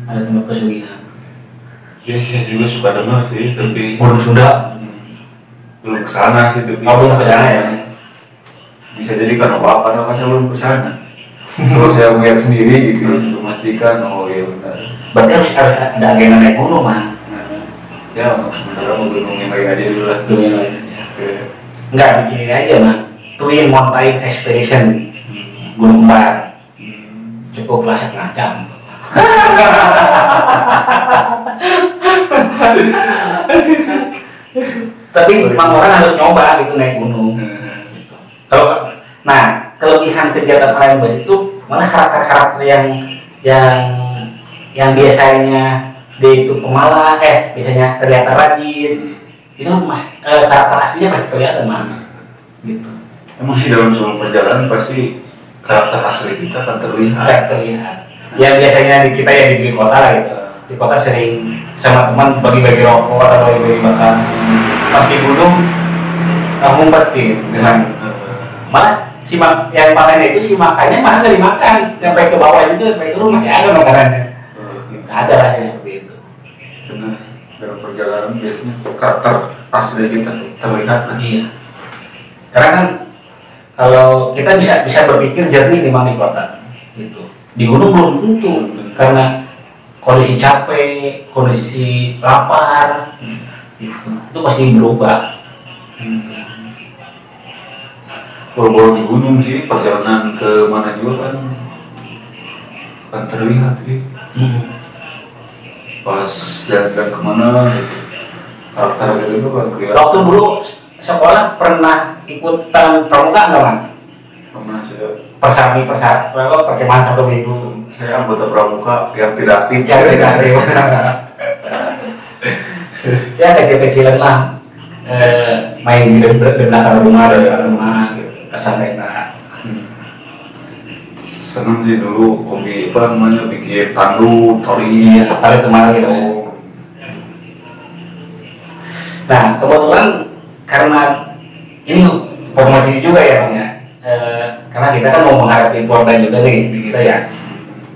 ada tempat pesugihan. Ya, saya juga suka dengar sih, tapi Gunung Sunda. belum ke sana sih tapi Oh belum ke sana ya. bisa jadi kan apa apa apa saya belum ke sana kalau saya melihat sendiri gitu memastikan oh iya benar Berarti harus harus ada agenda naik gunung mah. nah, ya untuk sementara mau gunung yang lain aja dulu lah Gunung yang lain. Enggak bikin ini aja mah. Twin Mountain Expedition Gunung Kembar. Hmm. Cukup lah setengah jam. Tapi memang orang harus nyoba gitu naik gunung. Kalau nah kelebihan kegiatan lain bus itu malah karakter-karakter yang yang yang biasanya dia itu pemalas eh biasanya kelihatan rajin. Itu mas eh, karakter aslinya pasti kelihatan mah gitu. Emang sih dalam sebuah perjalanan pasti karakter asli kita akan terlihat. Nggak terlihat. Yang biasanya di kita ya di, di kota lah gitu. Di kota sering sama teman bagi-bagi rokok atau bagi-bagi makan. Pas di gunung kamu ngumpet dengan malah si mak yang makannya itu si makannya malah nggak dimakan. Sampai ke bawah juga sampai turun masih ada makanannya. Ada rasanya seperti itu. Benar. Dalam perjalanan biasanya karakter asli kita terlihat kan iya. Karena kan kalau kita bisa bisa berpikir jernih memang di kota. Gitu. Di gunung belum tentu. Karena kondisi capek kondisi lapar. Gitu. Itu pasti berubah Kalau di gunung sih perjalanan ke mana juga kan kan terlihat sih. Hmm. pas jalan-jalan ke mana gitu karakter gitu itu kan kelihatan. Waktu dulu sekolah pernah ikutan pramuka nggak man pernah saya persami persami perkemahan satu minggu. Saya anggota pramuka yang tidak aktif. Ya tidak ada ya kecil-kecilan lah. Eh, main di, belakang rumah belakang rumah gitu Hmm. seneng sih dulu hobi apa namanya bikin tandu tori iya tarik ke mana gitu nah kebetulan karena ini promosi juga ya bang ya. Eh, karena kita kan mau menghadapi Porda juga nih di kita ya.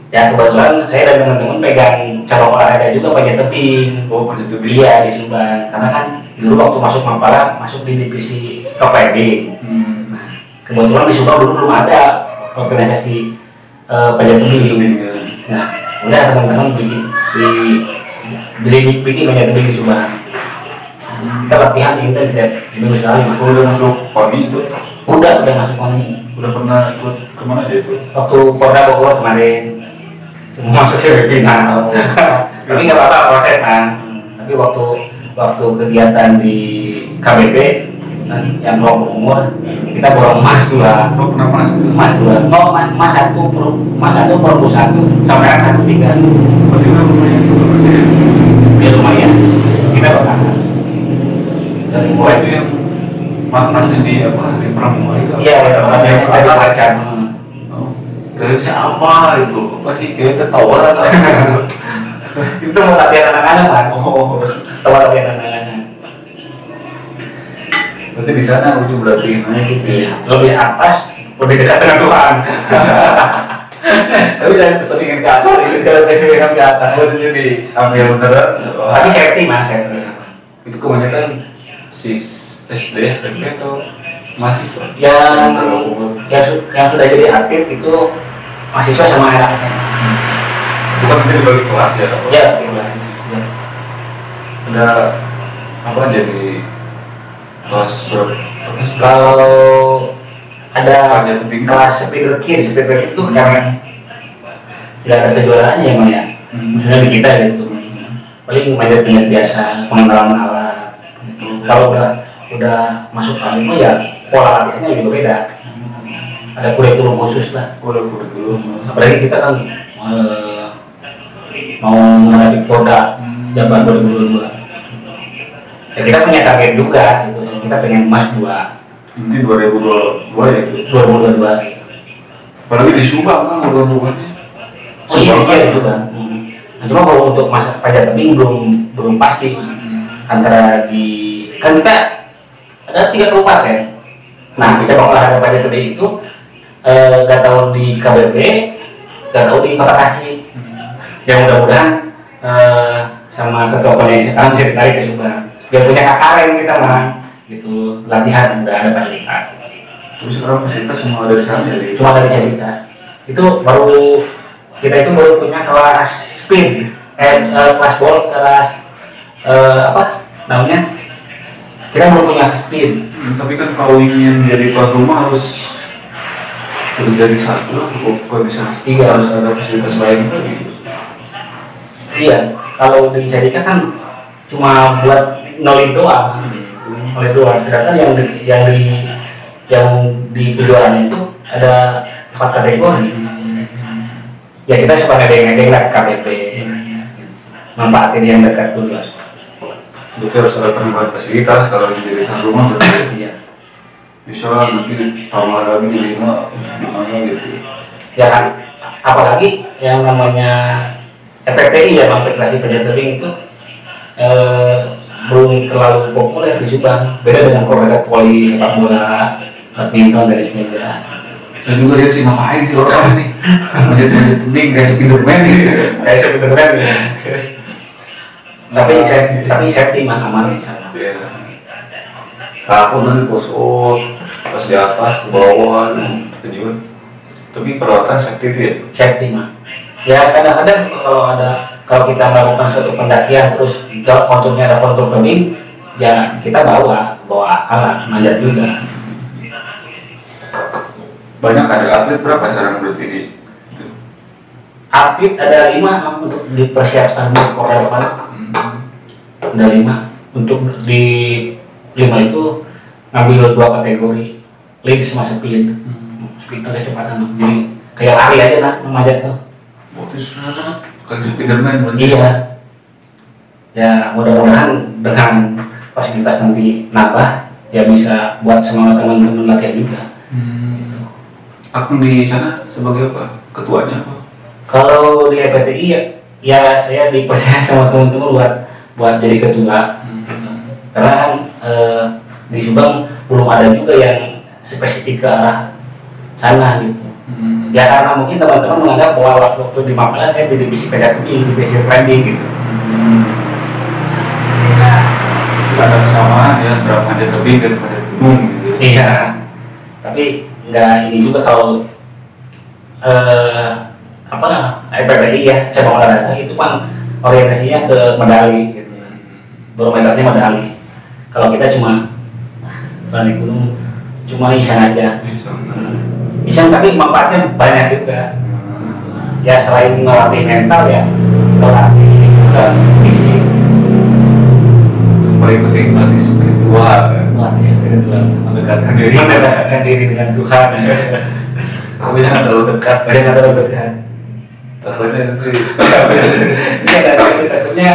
Ya kebetulan saya dan teman-teman pegang cabang olahraga juga panjat tebing. Oh panjat tebing. Iya di Subang. Karena kan dulu waktu masuk Mampara masuk di divisi KPD hmm. Kebetulan di Subang dulu belum ada organisasi eh, panjat tebing ya. nah udah teman-teman bikin di beli bikin panjat tebing di Subang. Kita latihan intens ya seminggu sekali Aku udah masuk pagi itu? Udah udah masuk koni. Udah pernah ikut ke mana aja itu? Waktu Porda Bogor kemarin. Semua masuk semifinal tapi nggak apa-apa proses kan tapi waktu waktu kegiatan di KBP kan yang kelompok umur kita borong emas dua lo pernah mas emas. Dua oh emas emas satu per emas satu perlu satu sampai satu tiga. Ya. ya. Lumayan kita bertahan dari oh mulai itu yang mas masnya di apa? Di pramuka itu? Iya ya ada yang kita ada baca Oh. Dari siapa itu? Pasti kayak tertawa lah. itu mau latihan anak-anak kan? Oh. Latihan anak-anak Berarti di sana itu berarti naik gitu. Iya, lebih atas, lebih dekat dengan Tuhan. Tapi jangan keseringan ke atas, itu kalau keseringan ke atas. Itu jadi ambil beneran. Tapi safety mas, safety. itu kebanyakan sis SD SMP atau mahasiswa Yang terlalu yang, su- yang sudah jadi atlet itu mahasiswa sama anak SMA. bukan nanti dibagi kelas ya? Ya. Ya. ada apa jadi kelas berapa? Kalau ada kelas speeder kid, speeder kid itu karena tidak ada kejuaraannya ya, Mang ya. Hmm. Maksudnya di kita gitu. paling manjat-manjat biasa pengenalan alat Hmm. kalau udah udah masuk kali mah ya pola latihannya juga beda ada kurikulum khusus lah kurikulum apalagi kita kan eh, mau menghadapi Polda Jabar 2022 ya kita punya target juga gitu kita pengen emas dua. Ini 2022 ya itu 2022 gitu. apalagi di Subang kan bukannya oh iya iya itu bang. Hmm. nah, cuma kalau untuk masa panjat tebing belum belum pasti. Antara di kan kita ada tiga kabupaten nah di cabang olahraga panjat tebing itu eh, gak tahu di KBB gak tahu di Kota Tasik. Yang mudah-mudahan eh, sama ketua yang sekarang bisa ditarik ke Subang. Biar punya KKN kita mah gitu. Latihan udah ada fasilitas terus sekarang fasilitas semua ada di sana ya di cuma dari Cendika itu baru kita itu baru punya kelas spin eh, eh, kelas ball kelas eh, apa namanya? Kita belum punya spin. Hmm, tapi kan kalau ingin jadi tuan rumah harus harus jadi satu lah kok kok bisa? Iya. harus ada fasilitas lain lagi iya kalau di Cendika kan cuma buat nolin doang nolin doang sedangkan yang di, yang di yang di kejuaraan itu ada empat kategori. Ya kita suka ngedeng-ngedeng lah KBP manfaatin yang dekat dulu. Berarti harus ada penambahan fasilitas kalau jadi tuan rumah berarti iya. bisa lah nanti tambah lagi di lima gimana gitu. Ya kan? Apalagi yang namanya FPTI ya aplikasi penjatuhan itu eh, belum terlalu populer di Subang beda dengan produk poli sepak bola badminton dari sepeda saya juga lihat sih ngapain sih orang ini? Manjat manjat tebing kayak Spiderman kayak sebenarnya tapi saya tapi safety mah aman di sana. Iya. Nah, aku nanti pos out, pas di atas, ke bawah, juga. Tapi perawatan safety ya. safety mah. Ya kadang-kadang kalau ada kalau kita melakukan suatu pendakian terus kalau konturnya ada kontur tebing ya kita bawa bawa alat manjat juga. Banyak ada atlet berapa sekarang berarti di atlet ada lima untuk dipersiapkan di Korea depan Hmm. ada lima. Untuk di lima itu ngambil dua kategori. Lead sama speed. Speed itu kecepatan. Jadi kayak lari aja nak memanjat tuh kayak Spiderman berarti. iya ya mudah-mudahan dengan fasilitas nanti nambah ya bisa buat semangat teman-teman latihan juga Hmm. Akang di sana sebagai apa? Ketuanya apa? kalau di EPTI ya, ya saya dipercaya sama teman-teman buat buat jadi ketua Hmm. karena kan eh, di Subang belum ada juga yang spesifik ke arah sana gitu Hmm. ya karena mungkin teman-teman menganggap bahwa waktu waktu di Mapalas kan di divisi pedagang di divisi trending gitu. Tidak ada kesamaan ya antara manjat tebing dan manjat gunung gitu. iya. Tapi nggak ini juga kalau eh apa EPPI ya cabang olahraga itu kan orientasinya ke medali gitu. Barometernya medali. Kalau kita cuma balik gunung cuma iseng aja. Bisa. Iseng tapi manfaatnya banyak juga ya selain melatih mental ya melatih juga fisik penting melatih spiritual kan. melatih spiritual Mendekatkan diri. mendekatkan diri dengan Tuhan Tapi jangan terlalu dekat. jangan terlalu dekat Takutnya nanti Iya, dari takutnya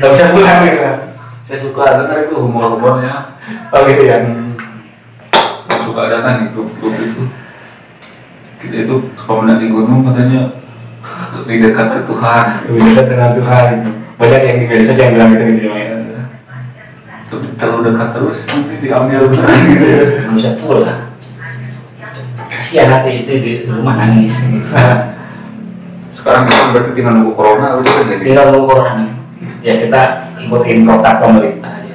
nggak bisa pulang gitu kan. saya suka ada itu humor-humornya Oh gitu ya. yang suka datang di grup-grup itu kita itu kalau mendaki gunung katanya lebih dekat ke Tuhan Lebih dekat dengan Tuhan. Banyak yang di media sosial yang bilang gitu gitu ya. tapi terlalu dekat terus nanti diambil beneran gitu ya Nggak bisa pulang. Kasihan hati istri di rumah nangis. sekarang kita berarti tinggal nunggu corona udah kan jadi Tinggal nunggu corona. Ya kita ikutin protokol pemerintah aja.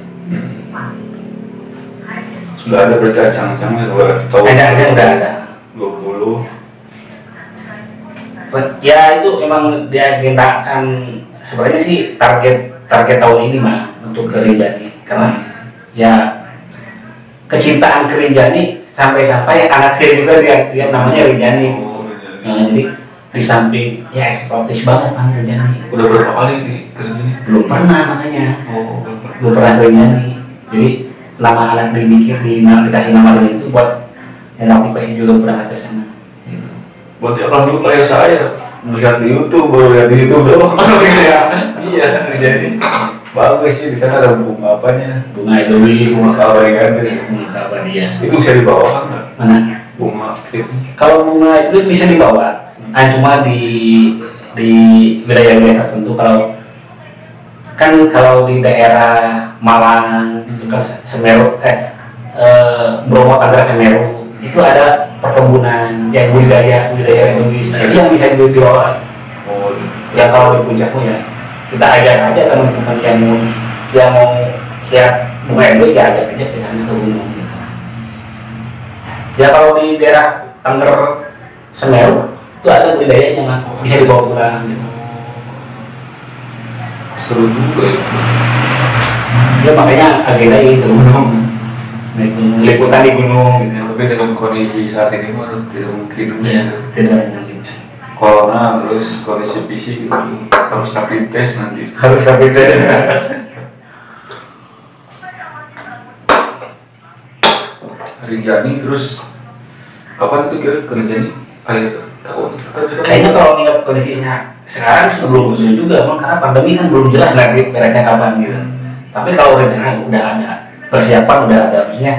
sudah ada berita ancang-ancangnya dua tahun Aja-aja udah ada. 20 Ya itu emang diagendakan sebenarnya sih target target tahun ini mah untuk ke Rinjani karena ya kecintaan ke Rinjani sampai-sampai anak saya juga dia, dia namanya Rinjani Oh. Nah, jadi di samping ya eksotis banget bang Rinjani udah berapa kali di kerja ini? Belum pernah makanya. Oh belum pernah. belum pernah ke Rinjani jadi nama anak dibikin di dikasih nama Rinjani itu buat memotivasi juga berangkat ke sana. Buat ya kalau dulu? Kayak saya melihat di YouTube baru lihat di YouTube doang. Gitu ya iya jadi bagus sih di sana ada bunga apanya? Bunga itu beli bunga kabayan gitu bunga apa dia? Itu bisa dibawa? Kan mana? Bunga itu kalau bunga itu bisa dibawa. Ah, cuma di di wilayah-wilayah tertentu kalau kan kalau di daerah Malang kan Semeru eh, eh Bromo Tangerang Semeru itu ada perkebunan yang budidaya budidaya Indonesia itu yang bisa dibawa oh ya kalau di puncakmu ya kita ajak aja teman-teman yang mau yang mau lihat bunga Indonesia ya ajak aja ke sana ke gunung gitu. ya kalau di daerah Tangger Semeru itu ada budidayanya Mak. bisa dibawa pulang gitu. seru juga ya ya makanya agenda gunung naik gunung liputan di gunung. Gitu tapi dengan kondisi saat ini mah tidak mungkin. Ya tidak mungkin. Corona terus kondisi fisik gitu. Harus rapid test nanti. Harus sampai Rinjani terus kapan itu kira ke Rinjani akhir tahun. Kayaknya kalau ingat kondisinya sekarang sih belum juga. Emang karena pandemi kan belum jelas nanti beresnya kapan gitu. Tapi kalau rencana udah ada persiapan udah ada maksudnya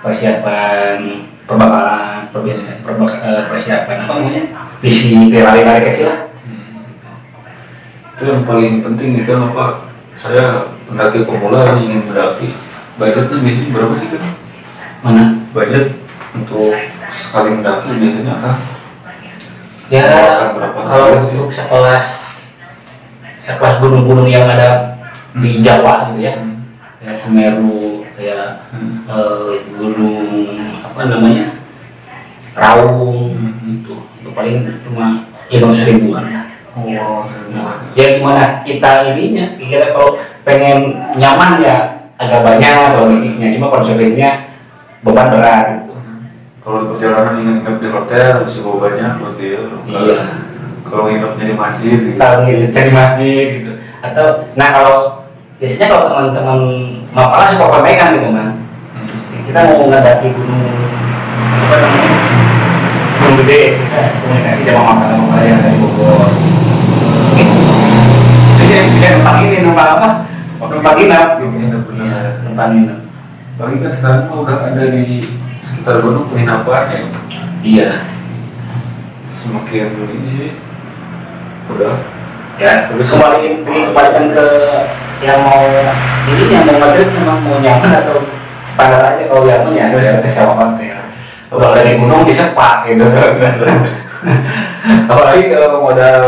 persiapan perbakalan perbiasaan perbak- eh, persiapan apa namanya? Visi lari-lari kecil lah. Itu yang paling penting itu apa saya pendaki pemula yang ingin mendaki. Budgetnya biasanya berapa sih kan mana? Budget untuk sekali mendaki biasanya apa? Ya kalau untuk sekelas sekelas gunung-gunung yang ada di Jawa gitu ya. Hmm. kayak Semeru kayak Hmm. eh, gunung apa namanya Raung Hmm. itu. Itu paling cuma lima ribuan. Lah Oh, Nah, ya gimana kita ininya kita kalau pengen nyaman ya agak banyak logistiknya cuma konsekuensinya beban berat gitu. Kalau di perjalanan ingin nginep di hotel bisa bawa banyak ya iya. kalau nginepnya di masjid gitu. kalau gitu cari masjid gitu. Atau nah kalau biasanya kalau teman-teman mapala suka kontekan gitu man Hmm. kita mau mendaki gunung apa namanya gunung gede. Kita komunikasi sama mapala yang dari Bogor. Jadi bisa numpang ini numpang apa? Numpang gitu Numpang. Iya, inap Apalagi kan sekarang mah udah ada di sekitar gunung penginapan ya. iya. Semakin ini sih udah ya terus kembali dikembalikan ke yang mau ini yang mau Madrid memang mau nyaman atau standar aja kalau nyaman ya. Ada ke sewa hotel kalau dari gunung disepak gitu. Apalagi kalau modal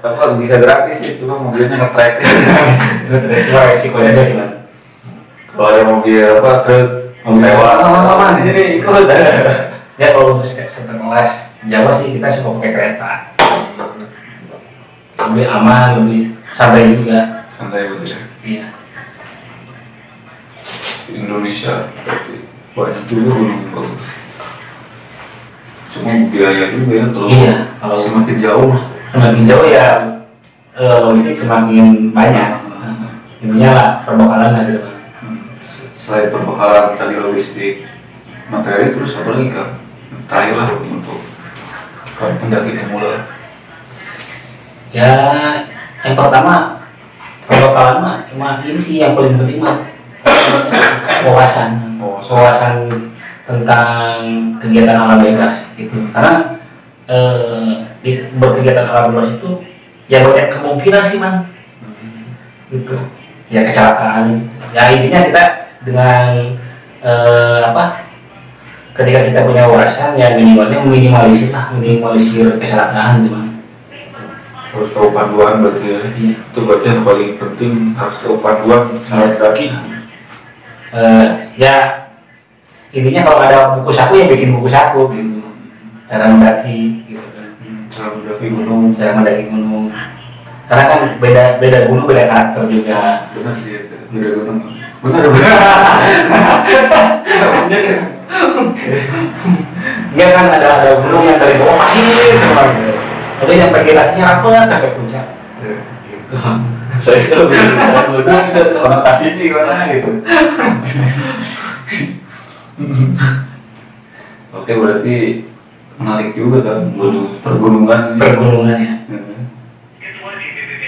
apa bisa gratis ya cuma mobilnya nge-track itu cuma resikonya aja sih man kalau ada mobil apa truk Mobil mewah. Mewah. oh, man jadi ikut. Ya kalau untuk sekelas Jawa sih kita suka pakai kereta lebih aman lebih santai juga. Santai betul ya iya. Indonesia banyak juga gunung bagus. Cuma biaya juga ya kalau Iya, kalau- semakin jauh semakin jauh ya eh, logistik semakin banyak. Intinya lah perbekalan lah gitu. Hmm, selain perbekalan tadi logistik materi terus apa lagi kak? Terakhir lah untuk pendaki pemula ya yang pertama perbekalan mah cuma ini sih yang paling penting mah wawasan. Wawasan. tentang kegiatan alam bebas gitu. Karena eh, di berkegiatan alam bebas itu ya banyak kemungkinan sih man gitu. Ya kecelakaan. Ya intinya kita dengan eh, apa ketika kita punya wawasan ya minimalnya meminimalisir lah minimalisir kecelakaan gitu man harus tahu panduan berarti ya Iya. itu berarti yang paling penting harus tahu panduan saat mendaki Eh, ya intinya kalau ada buku saku ya bikin buku saku. Gitu cara mendaki gitu kan. Hmm, cara mendaki gunung cara mendaki gunung. Karena kan beda beda gunung beda karakter juga. Benar sih beda gunung. Benar benar. Iya kan ada ada gunung yang dari bawah pasir semua gitu. Ada yang vegetasinya rapat sampai puncak. Gitu. Saya kalau bisa gunung itu konotasinya gimana gitu. oke berarti menarik juga kan gunung pergunungan Pergunungannya. Hmm.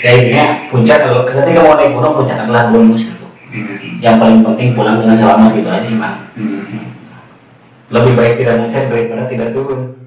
Ya intinya puncak kalau ketika mau naik gunung puncak adalah bonus gitu. Hmm. Yang paling penting pulang dengan selamat gitu aja sih mang. Hmm. Lebih baik tidak muncak daripada tidak turun.